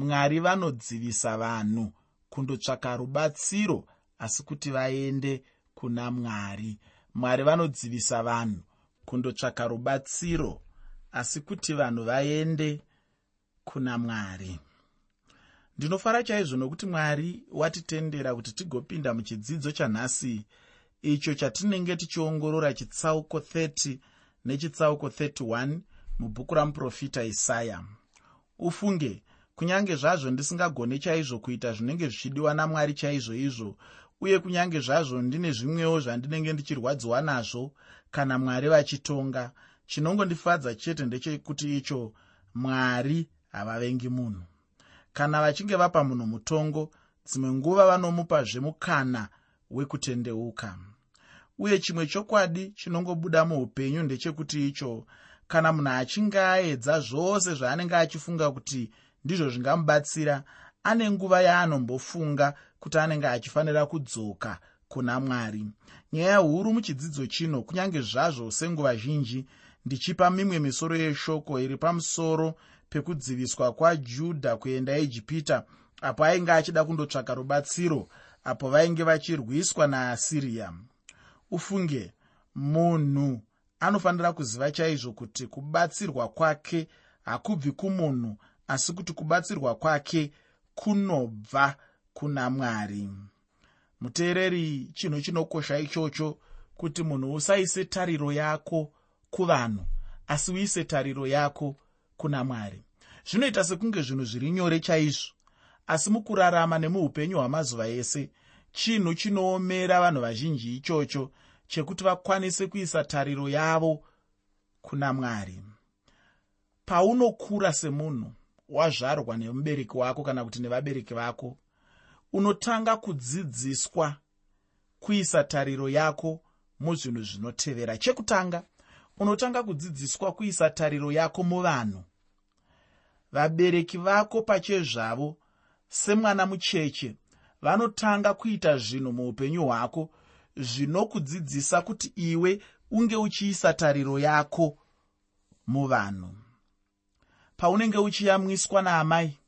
mwari vanodzivisa vanhu kundotsvaka rubatsiro asi kuti vaende kuna mwari. Mwari vanodzivisa vanhu kundotsvaka rubatsiro asi kuti vanhu vaende kuna mwari. Ndinofara chaizvo nokuti mwari watitendera kuti tigopinda muchidzidzo chanhasi icho chatinenge tichiongorora chitsauko 30 nechitsauko 31 mubhuku ramuprofita isaya. Ufunge kunyange zvazvo ndisingagone chaizvo kuita zvinenge zvichidiwa namwari chaizvo izvo uye kunyange zvazvo ndine zvimwewo zvandinenge ndichirwadziwa nazvo kana mwari vachitonga chinongondifadza chete ndechekuti icho mwari havavengi munhu. Kana vachinge vapa munhu mutongo dzimwe nguva vanomupazve mukana wekutendeuka. Uye chimwe chokwadi chinongobuda muupenyu ndechekuti icho kana munhu achinge aedza zvose zvaanenge achifunga kuti ndizvo zvingamubatsira. Ane nguva yaanombofunga kuti anenge achifanira kudzoka kuna mwari. Nyaya huru muchidzidzo chino kunyange zvazvo senguva zhinji ndichipa mimwe misoro yeshoko iri pamusoro pekudziviswa kwajudha kuenda ejipita apo ainge achida kundotsvaka rubatsiro apo vainge vachirwiswa naasiriya ufunge munhu anofanira kuziva chaizvo kuti kubatsirwa kwake hakubvi kumunhu asi kuti kubatsirwa kwake kunobva kuna mwari. Muteereri chinhu chinokosha ichocho kuti munhu usaise tariro yako kuvanhu asi uise tariro yako kuna mwari. Zvinoita sekunge zvinhu zviri nyore chaizvo asi mukurarama nemuupenyu hwamazuva ese chinhu chinoomera vanhu vazhinji ichocho chekuti vakwanise kuisa tariro yavo kuna mwari. Paunokura semunhu wazvarwa nemubereki wako kana kuti nevabereki vako unotanga kudzidziswa kuisa tariro yako muzvinhu zvinotevera. Chekutanga unotanga kudzidziswa kuisa tariro yako muvanhu. Vabereki vako pachezvavo semwana mucheche vanotanga kuita zvinhu muupenyu hwako zvinokudzidzisa kuti iwe unge uchiisa tariro yako muvanhu paunenge uchiyamwiswa naamai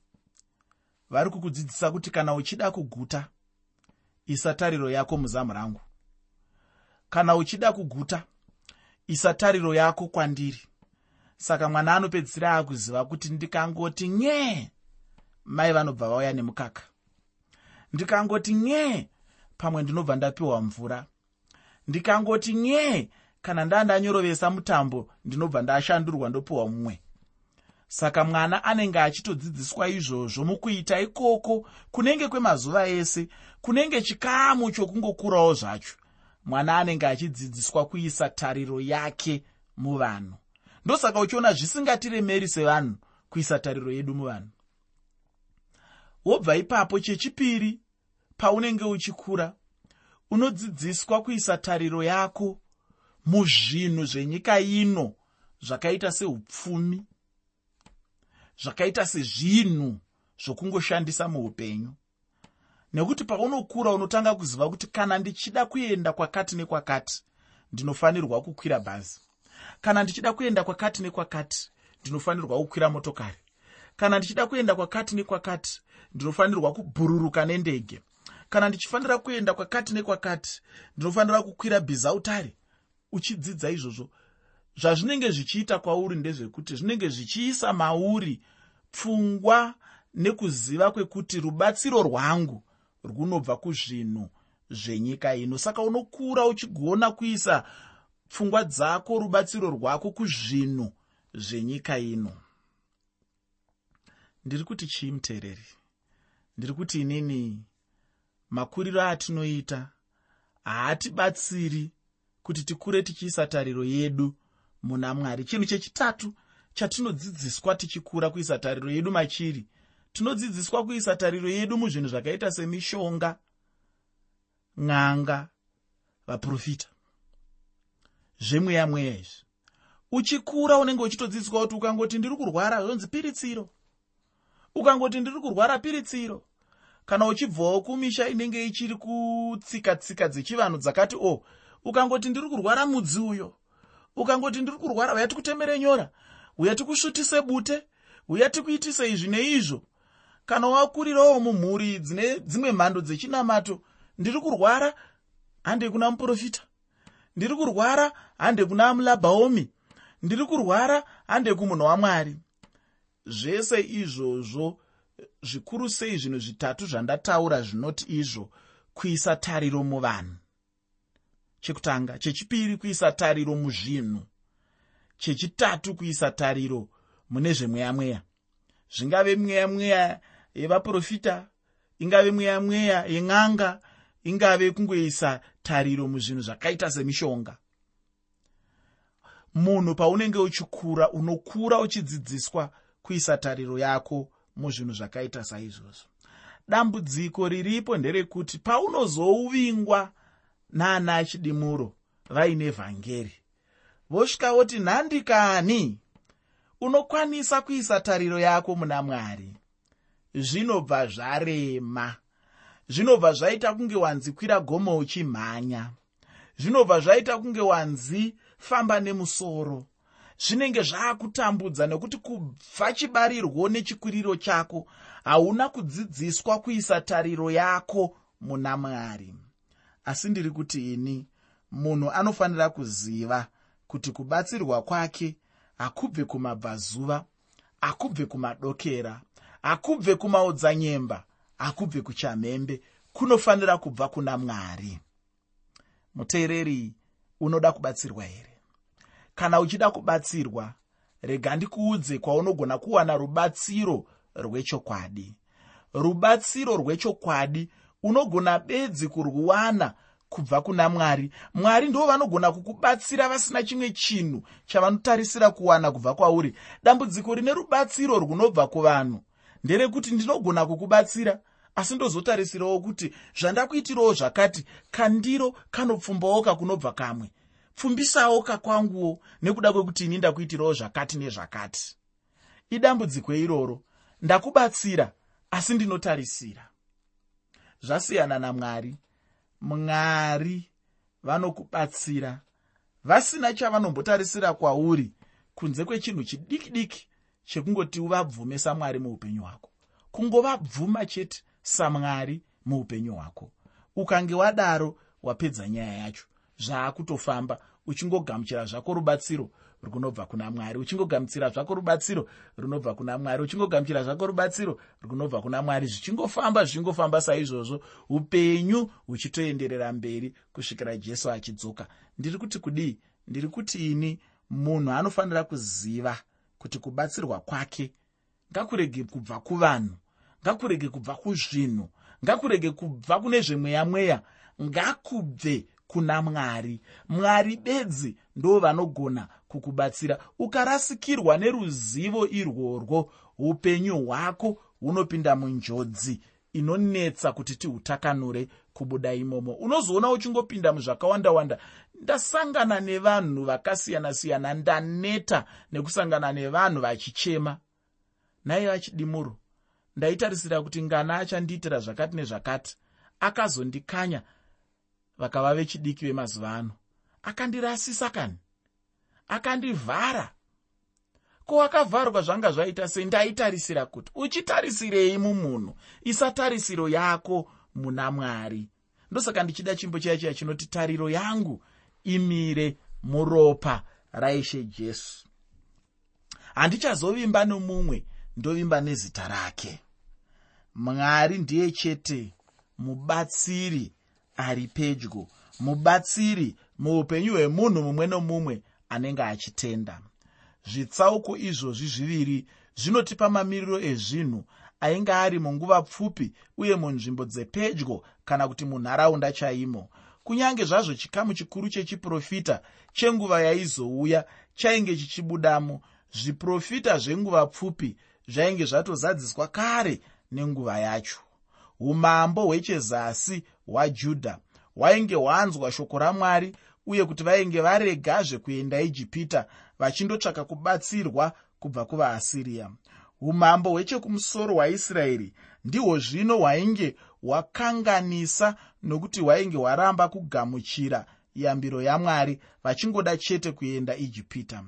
vari kukudzidzisa kuti kana uchida kuguta isa tariro yako muzamu rangu. Kana uchida kuguta isa tariro yako kwandiri. Saka mwana anopedzisira akuziva kuti ndikangoti nyee mai vanobva vauya nemukaka. Ndikangoti nyee pamwe ndinobva ndapiwa mvura. Ndikangoti nyee kana ndandanyorovesa mutambo ndinobva ndashandurwa ndopiwa mumwe saka mwana anenge achitodzidziswa izvozvo mukuita ikoko kunenge kwemazuva ese kunenge chikamu chokungokurawo zvacho. Mwana anenge achidzidziswa kuisa tariro yake muvanhu. Ndosaka uchiona zvisingatiremeri sevanhu kuisa tariro yedu muvanhu. Wobva ipapo chechipiri paunenge uchikura unodzidziswa kuisa tariro yako muzvinhu zvenyika ino zvakaita seupfumi zvakaita sezvinhu zvokungoshandisa muupenyu. Nekuti paunokura unotanga kuziva kuti kana ndichida kuenda kwakati nekwakati ndinofanirwa kukwira bhazi. Kana ndichida kuenda kwakati nekwakati ndinofanirwa kukwira motokari. Kana ndichida kuenda kwakati nekwakati ndinofanirwa kubhururuka nendege. Kana ndichifanira kuenda kwakati nekwakati ndinofanira kukwira bhizautari uchidzidza izvozvo. Zvazvinenge zvichiita kwauri ndezvekuti zvinenge zvichiisa mauri pfungwa nekuziva kwekuti rubatsiro rwangu runobva kuzvinhu zvenyika ino. Saka unokura uchigona kuisa pfungwa dzako rubatsiro rwako kuzvinhu zvenyika ino. Ndiri kuti chii muteereri ndiri kuti inini makuriro atinoita haatibatsiri kuti tikure tichiisa tariro yedu muna mwari. Chinhu chechitatu chatinodzidziswa tichikura kuisa tariro yedu machiri. Tinodzidziswa kuisa tariro yedu muzvinhu zvakaita semishonga n'anga vaprofita. Zvemweya mweya izvi uchikura unenge uchitodzidziswa kuti ukangoti ndiri kurwara zvonzi piritsiro. Ukangoti ndiri kurwara piritsiro. Kana uchibvawo kumisha inenge ichiri kutsika tsika dzechivanhu dzakati o oh, ukangoti ndiri kurwara mudzi uyo ukangoti ndiri kurwara uya tikutemere nyora uya tikusvutise bute? Uya tikuitise izvi neizvo? Kana wakurirawo mumhuri dzine dzimwe mhando dzechinamato ndiri kurwara? Hande kuna muprofita. Ndiri kurwara? Hande kuna mulabhaomi ndiri kurwara? Hande kumunhu wamwari zvese izvozvo zvikuru sei zvinhu zvitatu zvandataura zvinoti izvo kuisa tariro muvanhu. Chekutanga chechipiri kuisa tariro muzvinhu chechitatu kuisa tariro mune zvemweya mweya zvingave mweya mweya yevaprofita ingave mweya mweya yen'anga ingave kungoisa tariro muzvinhu zvakaita semishonga. Munhu paunenge uchikura unokura uchidzidziswa kuisa tariro yako muzvinhu zvakaita saizvozvo. Dambudziko riripo nderekuti paunozouvingwa naana chidimuro vaine vhangeri vosvika voti nhandikani unokwanisa kuisa tariro yako muna mwari. Zvinobva zvarema. Zvinobva zvaita kunge wanzikwira gomo uchimhanya. Zvinobva zvaita kunge wanzi famba nemusoro. Zvinenge zvaakutambudza nekuti kubva chibarirwo nechikwiriro chako hauna kudzidziswa kuisa tariro yako muna mwari. Asi ndiri kuti ini munhu anofanira kuziva kuti kubatsirwa kwake hakubve kumabvazuva hakubve kumadokera hakubve kumaodzanyemba hakubve kuchamhembe kunofanira kubva kuna mwari. Muteereri unoda kubatsirwa here? Kana uchida kubatsirwa rega ndikuudze kwaunogona kuwana rubatsiro rwechokwadi. Rubatsiro rwechokwadi unogona bedzi kurwana kubva kuna mwari. Mwari ndo vanogona kukubatsira vasina chimwe chinhu chavanotarisira kuwana kubva kwauri. Dambudziko rine rubatsiro runobva kuvanhu. Nderekuti ndinogona kukubatsira asi ndozotarisirawo kuti zvandakuitirawo zvakati kandiro kanopfumbawo kakunobva kamwe. Pfumbisawo kakwanguwo nekuda kwekuti ini ndakuitirawo zvakati nezvakati. Idambudziko iroro ndakubatsira asi ndinotarisira. Zvasiyana namwari mwari vanokubatsira. Vasina chavanombotarisira kwauri kunze kwechinhu chidiki diki chekungoti uvabvume samwari muupenyu hwako. Kungovabvuma chete samwari muupenyu hwako. Ukange wadaro wapedza nyaya yacho. Zvaakutofamba uchingogamuchira zvako rubatsiro runobva kuna mwari uchingogamuchira zvako rubatsiro runobva kuna mwari uchingogamuchira zvako rubatsiro runobva kuna mwari zvichingofamba zvichingofamba saizvozvo. Upenyu huchitoenderera mberi kusvikira jesu achidzoka. Ndiri kuti kudii? Ndiri kuti ini munhu anofanira kuziva kuti kubatsirwa kwake ngakurege kubva kuvanhu ngakurege kubva kuzvinhu ngakurege kubva kune zvemweya mweya ngakubve kuna mwari. Mwari bedzi ndo vanogona kukubatsira ukarasikirwa neruzivo irworwo. Upenyu hwako hunopinda munjodzi inonetsa kuti tihutakanure kubuda imomo. Unozoona uchingopinda muzvakawanda-wanda. Ndasangana nevanhu vakasiyana-siyana ndaneta nekusangana nevanhu vachichema. Nai vachidimuro ndaitarisira kuti ngana achandiitira zvakati nezvakati akazondikanya vakava vechidiki vemazuva ano. Akandirasisa kani akandivhara. Ko wakavharwa zvanga zvaita sei? Ndaitarisira kuti uchitarisirei mumunhu? Isa tarisiro yako muna mwari. Ndosaka ndichida chimbo chiya chiya chinoti tariro yangu imire muropa raishe jesu. Handichazovimba nomumwe ndovimba nezita rake. Mwari ndiye chete mubatsiri ari pedyo mubatsiri muupenyu hwemunhu mumwe nomumwe anenge achitenda. Zvitsauko izvozvi zviviri zvinotipa mamiriro ezvinhu. Ainge ari munguva pfupi uye munzvimbo dzepedyo kana kuti munharaunda chaimo. Kunyange zvazvo chikamu chikuru chechiprofita chenguva yaizouya chainge chichibudamo. Zviprofita zvenguva pfupi zvainge zvatozadziswa kare nenguva yacho. Umambo hwechezasi hwajudha hwainge hwanzwa shoko ramwari uye kuti vainge varegazve kuenda ijipita vachindotsvaka kubatsirwa kubva kuvaasiriya umambo hwechekumusoro hwaisraeri ndihwo zvino hwainge hwakanganisa nokuti hwainge hwaramba kugamuchira yambiro yamwari vachingoda chete kuenda ijipita.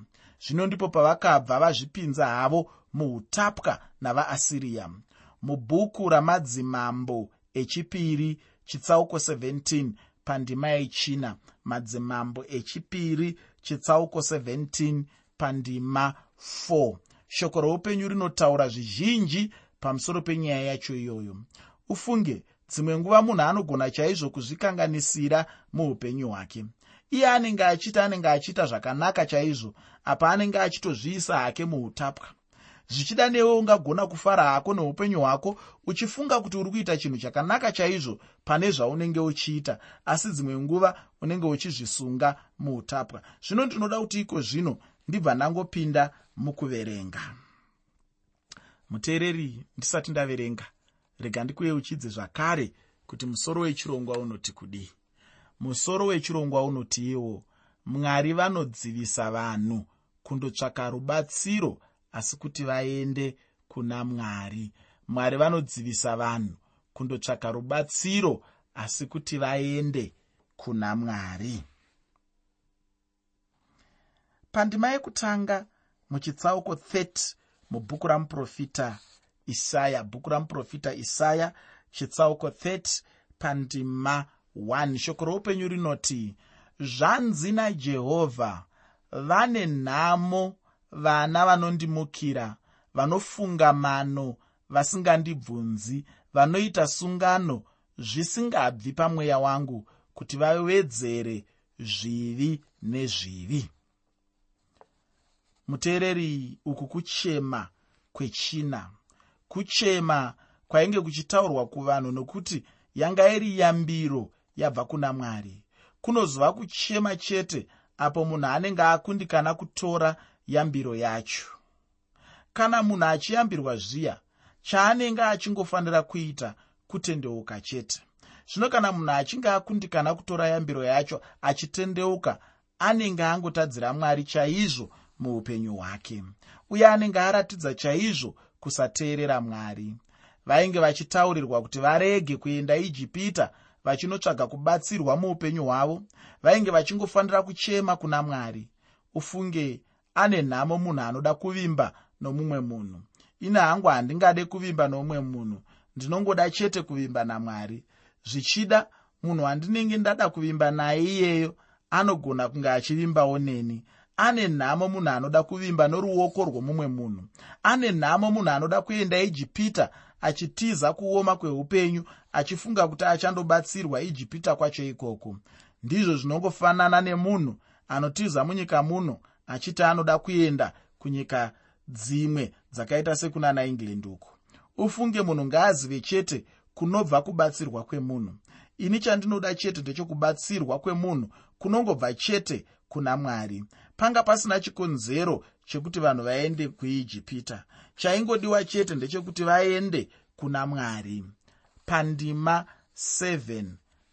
Zvino ndipo pavakabva vazvipinza havo muutapwa navaasiriya mubhuku ramadzimambo echipiri chitsauko 17 pandima yechina madzimambo echipiri chitsauko 17 pandima 4 shoko roupenyu rinotaura zvizhinji pamusoro penyaya yacho iyoyo. Ufunge dzimwe nguva munhu anogona chaizvo kuzvikanganisira muupenyu hwake. Iye anenge achiita anenge achiita zvakanaka chaizvo apa anenge achitozviisa hake muutapwa zvichida newe ungagona kufara hako neupenyu hwako uchifunga kuti uri kuita chinhu chakanaka chaizvo pane zvaunenge uchiita asi dzimwe nguva unenge uchizvisunga muutapwa. Zvino ndinoda kuti iko zvino ndibva ndangopinda mukuverenga. Muteereri ndisati ndaverenga rega ndikuyeuchidze zvakare kuti musoro wechirongwa unoti kudii. Musoro wechirongwa unoti iwo. Mwari vanodzivisa vanhu kundotsvaka rubatsiro asi kuti vaende kuna mwari. Mwari vanodzivisa vanhu kundotsvaka rubatsiro asi kuti vaende kuna mwari. Pandima yekutanga muchitsauko 30 mubhuku ramuprofita isaya bhuku ramuprofita isaya chitsauko 30 pandima 1 shoko roupenyu rinoti zvanzi najehovha vane nhamo vana vanondimukira vanofunga mano vasingandibvunzi vanoita sungano zvisingabvi pamweya wangu kuti vawedzere zvivi nezvivi. Muteereri uku kuchema kwechina. Kuchema kwainge kuchitaurwa kuvanhu nokuti yanga iri yambiro yabva kuna mwari. Kunozova kuchema chete apo munhu anenge akundikana kutora yambiro yacho. Kana munhu achiyambirwa zviya chaanenge achingofanira kuita kutendeuka chete. Zvino kana munhu achinge akundikana kutora yambiro yacho achitendeuka anenge angotadzira mwari chaizvo muupenyu hwake. Uye anenge aratidza chaizvo kusateerera mwari. Vainge vachitaurirwa kuti varege kuenda ijipita vachinotsvaga kubatsirwa muupenyu hwavo. Vainge vachingofanira kuchema kuna mwari. Ufunge ane nhamo munhu anoda kuvimba nomumwe munhu. Ine hangu handingade kuvimba nomumwe munhu ndinongoda chete kuvimba namwari. Zvichida munhu wandinenge ndada kuvimba naye iyeyo anogona kunge achivimbawo neni. Ane nhamo munhu anoda kuvimba noruoko rwomumwe munhu. Ane nhamo munhu anoda kuenda ijipita achitiza kuoma kweupenyu achifunga kuti achandobatsirwa ijipita kwacho ikoko. Ndizvo zvinongofanana nemunhu anotiza munyika muno achiti anoda kuenda kunyika dzimwe dzakaita sekunana england uku ufunge munhu ngaazive chete kunobva kubatsirwa kwemunhu. Ini chandinoda chete ndechokubatsirwa kwemunhu kunongobva chete kuna mwari. Panga pasina chikonzero chekuti vanhu vaende kuijipita. Chaingodiwa chete ndechekuti vaende kuna mwari. Pandima 7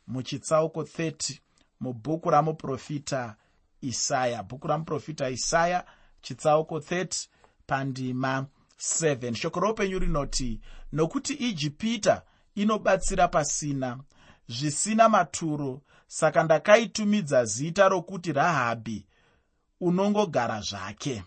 muchitsauko 30 mubhuku ramuprofita isaya bhuku ramuprofita isaya chitsauko 30 pandima 7 shoko roupenyu rinoti nokuti ijipita inobatsira pasina zvisina maturo saka ndakaitumidza zita rokuti rahabhi unongogara zvake.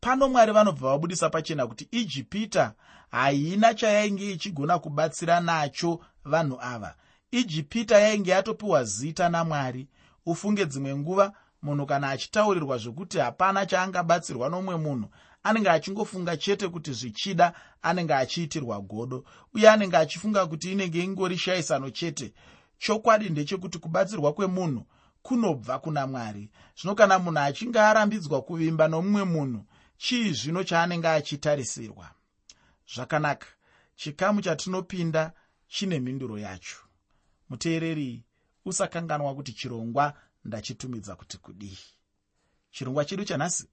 Pano mwari vanobva vabudisa pachena kuti ijipita haina chayainge ichigona kubatsira nacho vanhu ava. Ijipita yainge yatopiwa zita namwari ufunge dzimwe nguva munhu kana achitaurirwa zvokuti hapana chaangabatsirwa nomumwe munhu anenge achingofunga chete kuti zvichida anenge achiitirwa godo uye anenge achifunga kuti inenge ingori shayisano chete. Chokwadi ndechekuti kubatsirwa kwemunhu kunobva kuna mwari. Zvino kana munhu achinge arambidzwa kuvimba nomumwe munhu chii zvino chaanenge achitarisirwa? Zvakanaka. Chikamu chatinopinda chine mhinduro yacho. Muteereri usakanganwa kuti chirongwa ndachitumidza kuti kudii. Chirongwa chedu chanhasi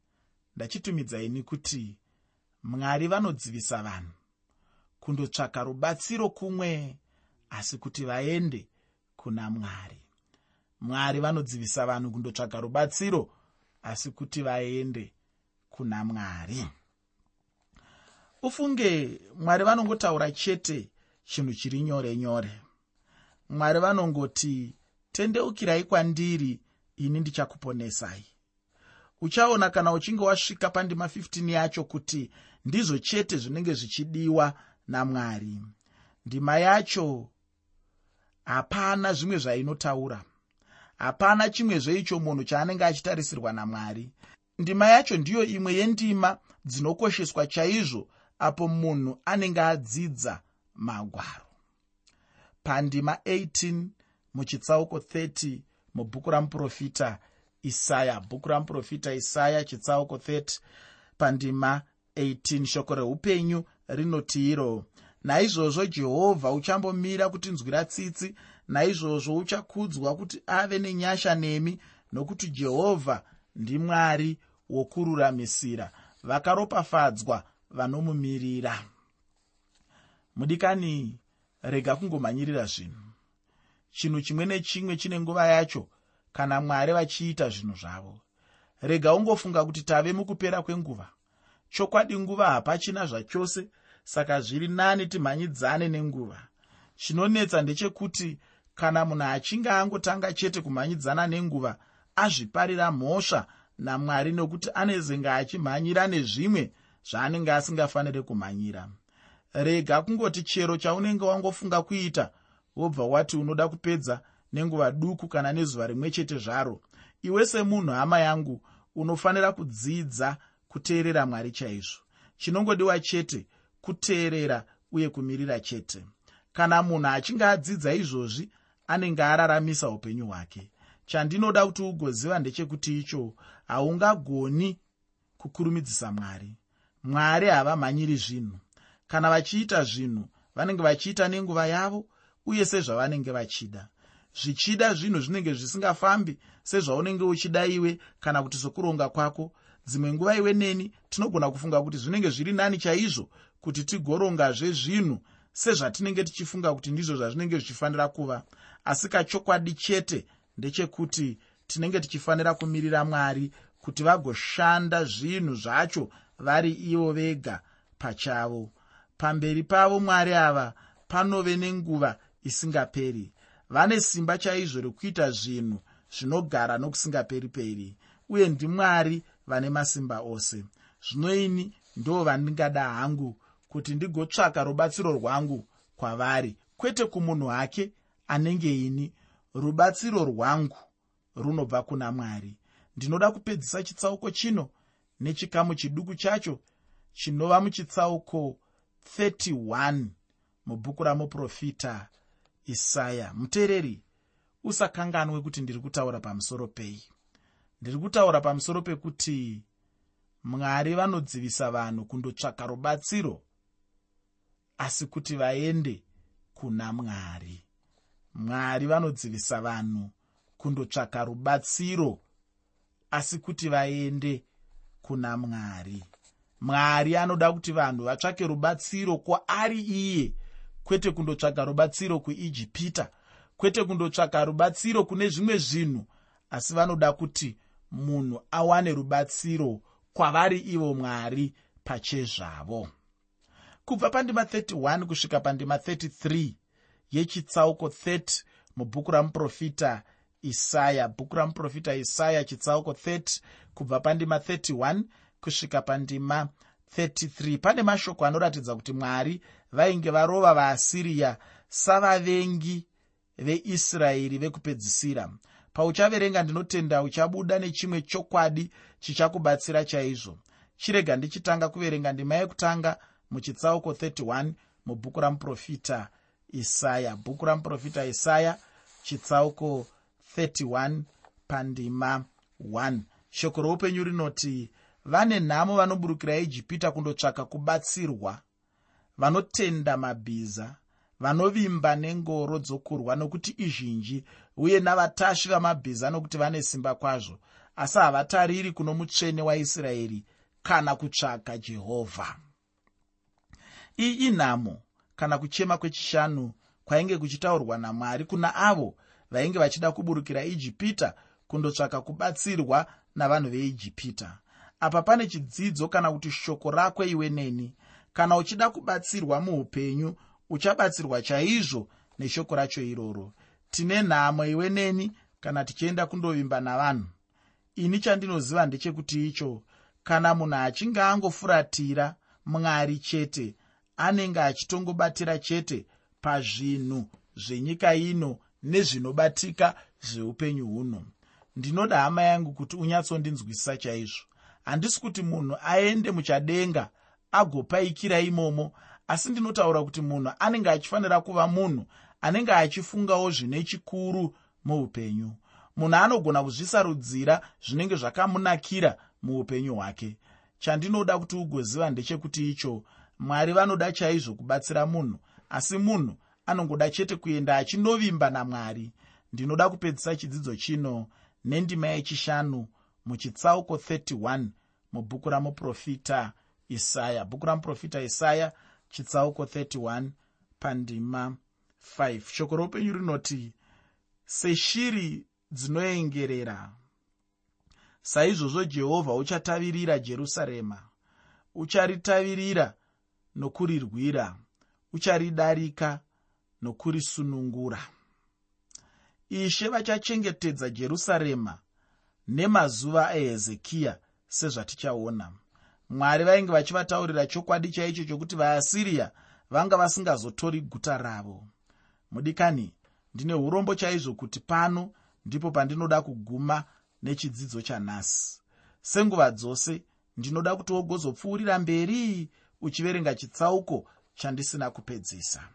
ndachitumidza ini kuti mwari vanodzivisa vanhu kundotsvaka rubatsiro kumwe asi kuti vaende kuna mwari. Mwari vanodzivisa vanhu kundotsvaga rubatsiro asi kuti vaende kuna mwari. Ufunge mwari vanongotaura chete chinhu chiri nyore nyore mwari vanongoti tendeukirai kwandiri ini ndichakuponesai. Uchaona kana uchinge wasvika pandima 15 yacho kuti ndizvo chete zvinenge zvichidiwa namwari ndima yacho hapana zvimwe zvainotaura. Hapana chimwe zveicho munhu chaanenge achitarisirwa namwari ndima yacho ndiyo imwe yendima dzinokosheswa chaizvo apo munhu anenge adzidza magwaro pandima 18 muchitsauko 30 mubhuku ramuprofita isaya. Bhuku ramuprofita isaya chitsauko 30 pandima 18 shoko reupenyu rinoti iro naizvozvo jehovha uchambomira kutinzwira tsitsi naizvozvo uchakudzwa kuti ave nenyasha nemi nokuti jehovha ndimwari wokururamisira vakaropafadzwa vanomumirira mudikani rega kungomhanyirira zvinhu. Chinhu chimwe nechimwe chine nguva yacho kana mwari vachiita zvinhu zvavo. Rega ungofunga kuti tave mukupera kwenguva. Chokwadi nguva hapachina zvachose saka zviri nani timhanyidzane nenguva. Chinonetsa ndechekuti kana munhu achinge angotanga chete kumhanyidzana nenguva azviparira mhosva namwari nokuti anezenga achimhanyira nezvimwe zvaanenge asingafaniri kumhanyira rega kungoti chero chaunenge wangofunga kuita wobva wati unoda kupedza nenguva duku kana nezuva rimwe chete zvaro. Iwe semunhu hama yangu unofanira kudzidza kuteerera mwari chaizvo. Chinongodiwa chete kuteerera uye kumirira chete. Kana munhu achinge adzidza izvozvi anenge araramisa upenyu hwake. Chandinoda kuti ugoziva ndechekuti icho haungagoni kukurumidzisa mwari. Mwari havamhanyiri zvinhu kana vachiita zvinhu vanenge vachiita nenguva yavo uye sezvavanenge vachida. Zvichida zvinhu zvinenge zvisingafambi sezvaunenge uchida iwe kana kuti sokuronga kwako. Dzimwe nguva iwe neni tinogona kufunga kuti zvinenge zviri nani chaizvo kuti tigorongazve zvinhu sezvatinenge tichifunga kuti ndizvo zvazvinenge zvichifanira kuva. Asi kachokwadi chete ndechekuti tinenge tichifanira kumirira mwari kuti vagoshanda zvinhu zvacho vari ivo vega pachavo pamberi pavo mwari ava panove nenguva isingaperi. Vane simba chaizvo rekuita zvinhu zvinogara nokusingaperi-peri uye ndimwari vane masimba ose. Zvino ini ndo vandingada hangu kuti ndigotsvaka rubatsiro rwangu kwavari kwete kumunhu hake anenge ini rubatsiro rwangu runobva kuna mwari. Ndinoda kupedzisa chitsauko chino nechikamu chiduku chacho chinova muchitsauko 31 mubhuku ramuprofita isaya. Muteereri usakanganwe kuti ndiri kutaura pamusoro pei. Ndiri kutaura pamusoro pekuti mwari vanodzivisa vanhu kundotsvaka rubatsiro asi kuti vaende kuna mwari. Mwari vanodzivisa vanhu kundotsvaka rubatsiro asi kuti vaende kuna mwari mwari anoda kuti vanhu vatsvake rubatsiro kwaari iye. Kwete kundotsvaga rubatsiro kuijipita kwete kundotsvaga rubatsiro kune zvimwe zvinhu asi vanoda kuti munhu awane rubatsiro kwavari ivo mwari pachezvavo. Kubva pandima 31 kusvika pandima 33 yechitsauko 30 mubhuku ramuprofita isaya bhuku ramuprofita isaya chitsauko 30 kubva pandima 31 kusvika pandima 33 pane mashoko anoratidza kuti mwari vainge varova vaasiriya savavengi veisraeri vekupedzisira. Pauchaverenga ndinotenda uchabuda nechimwe chokwadi chichakubatsira chaizvo. Chirega ndichitanga kuverenga ndima yekutanga muchitsauko 31 mubhuku ramuprofita isaya. Bhuku ramuprofita isaya chitsauko 31 pandima 1 shoko roupenyu rinoti vane nhamo vanoburukira ijipita kundotsvaka kubatsirwa vanotenda mabhiza vanovimba nengoro dzokurwa nokuti izhinji uye navatasvi vamabhiza nokuti vane simba kwazvo asi havatariri kuno mutsvene waisraeri kana kutsvaka jehovha iyi inhamo kana kuchema kwechishanu kwainge kuchitaurwa namwari kuna avo vainge vachida kuburukira ijipita kundotsvaka kubatsirwa navanhu veijipita apa pane chidzidzo kana kuti shoko rakwe iwe neni? Kana uchida kubatsirwa muupenyu uchabatsirwa chaizvo neshoko racho iroro. Tine nhamo iwe neni kana tichienda kundovimba navanhu. Ini chandinoziva ndechekuti icho kana munhu achinge angofuratira mwari chete anenge achitongobatira chete pazvinhu zvenyika ino nezvinobatika zveupenyu huno. Ndinoda hama yangu kuti unyatsondinzwisisa chaizvo handisi kuti munhu aende muchadenga agopaikira imomo asi ndinotaura kuti munhu anenge achifanira kuva munhu anenge achifungawo zvine chikuru muupenyu. Munhu anogona kuzvisarudzira zvinenge zvakamunakira muupenyu hwake. Chandinoda kuti ugoziva ndechekuti icho mwari vanoda chaizvo kubatsira munhu asi munhu anongoda chete kuenda achinovimba namwari. Ndinoda kupedzisa chidzidzo chino nendima yechishanu muchitsauko 31 mubhuku ramuprofita isaya. Bhuku ramuprofita isaya chitsauko 31 pandima 5 shoko roupenyu rinoti seshiri dzinoengerera. Saizvozvo jehovha uchatavirira jerusarema. Ucharitavirira nokurirwira. Ucharidarika nokurisunungura. Ishe vachachengetedza jerusarema nemazuva ahezekiya sezvatichaona. Mwari vainge vachivataurira chokwadi chaicho chokuti vaasiriya vanga vasingazotori guta ravo. Mudikani ndine urombo chaizvo kuti pano ndipo pandinoda kuguma nechidzidzo chanhasi. Senguva dzose ndinoda kuti wogozopfuurira mberi uchiverenga chitsauko chandisina kupedzisa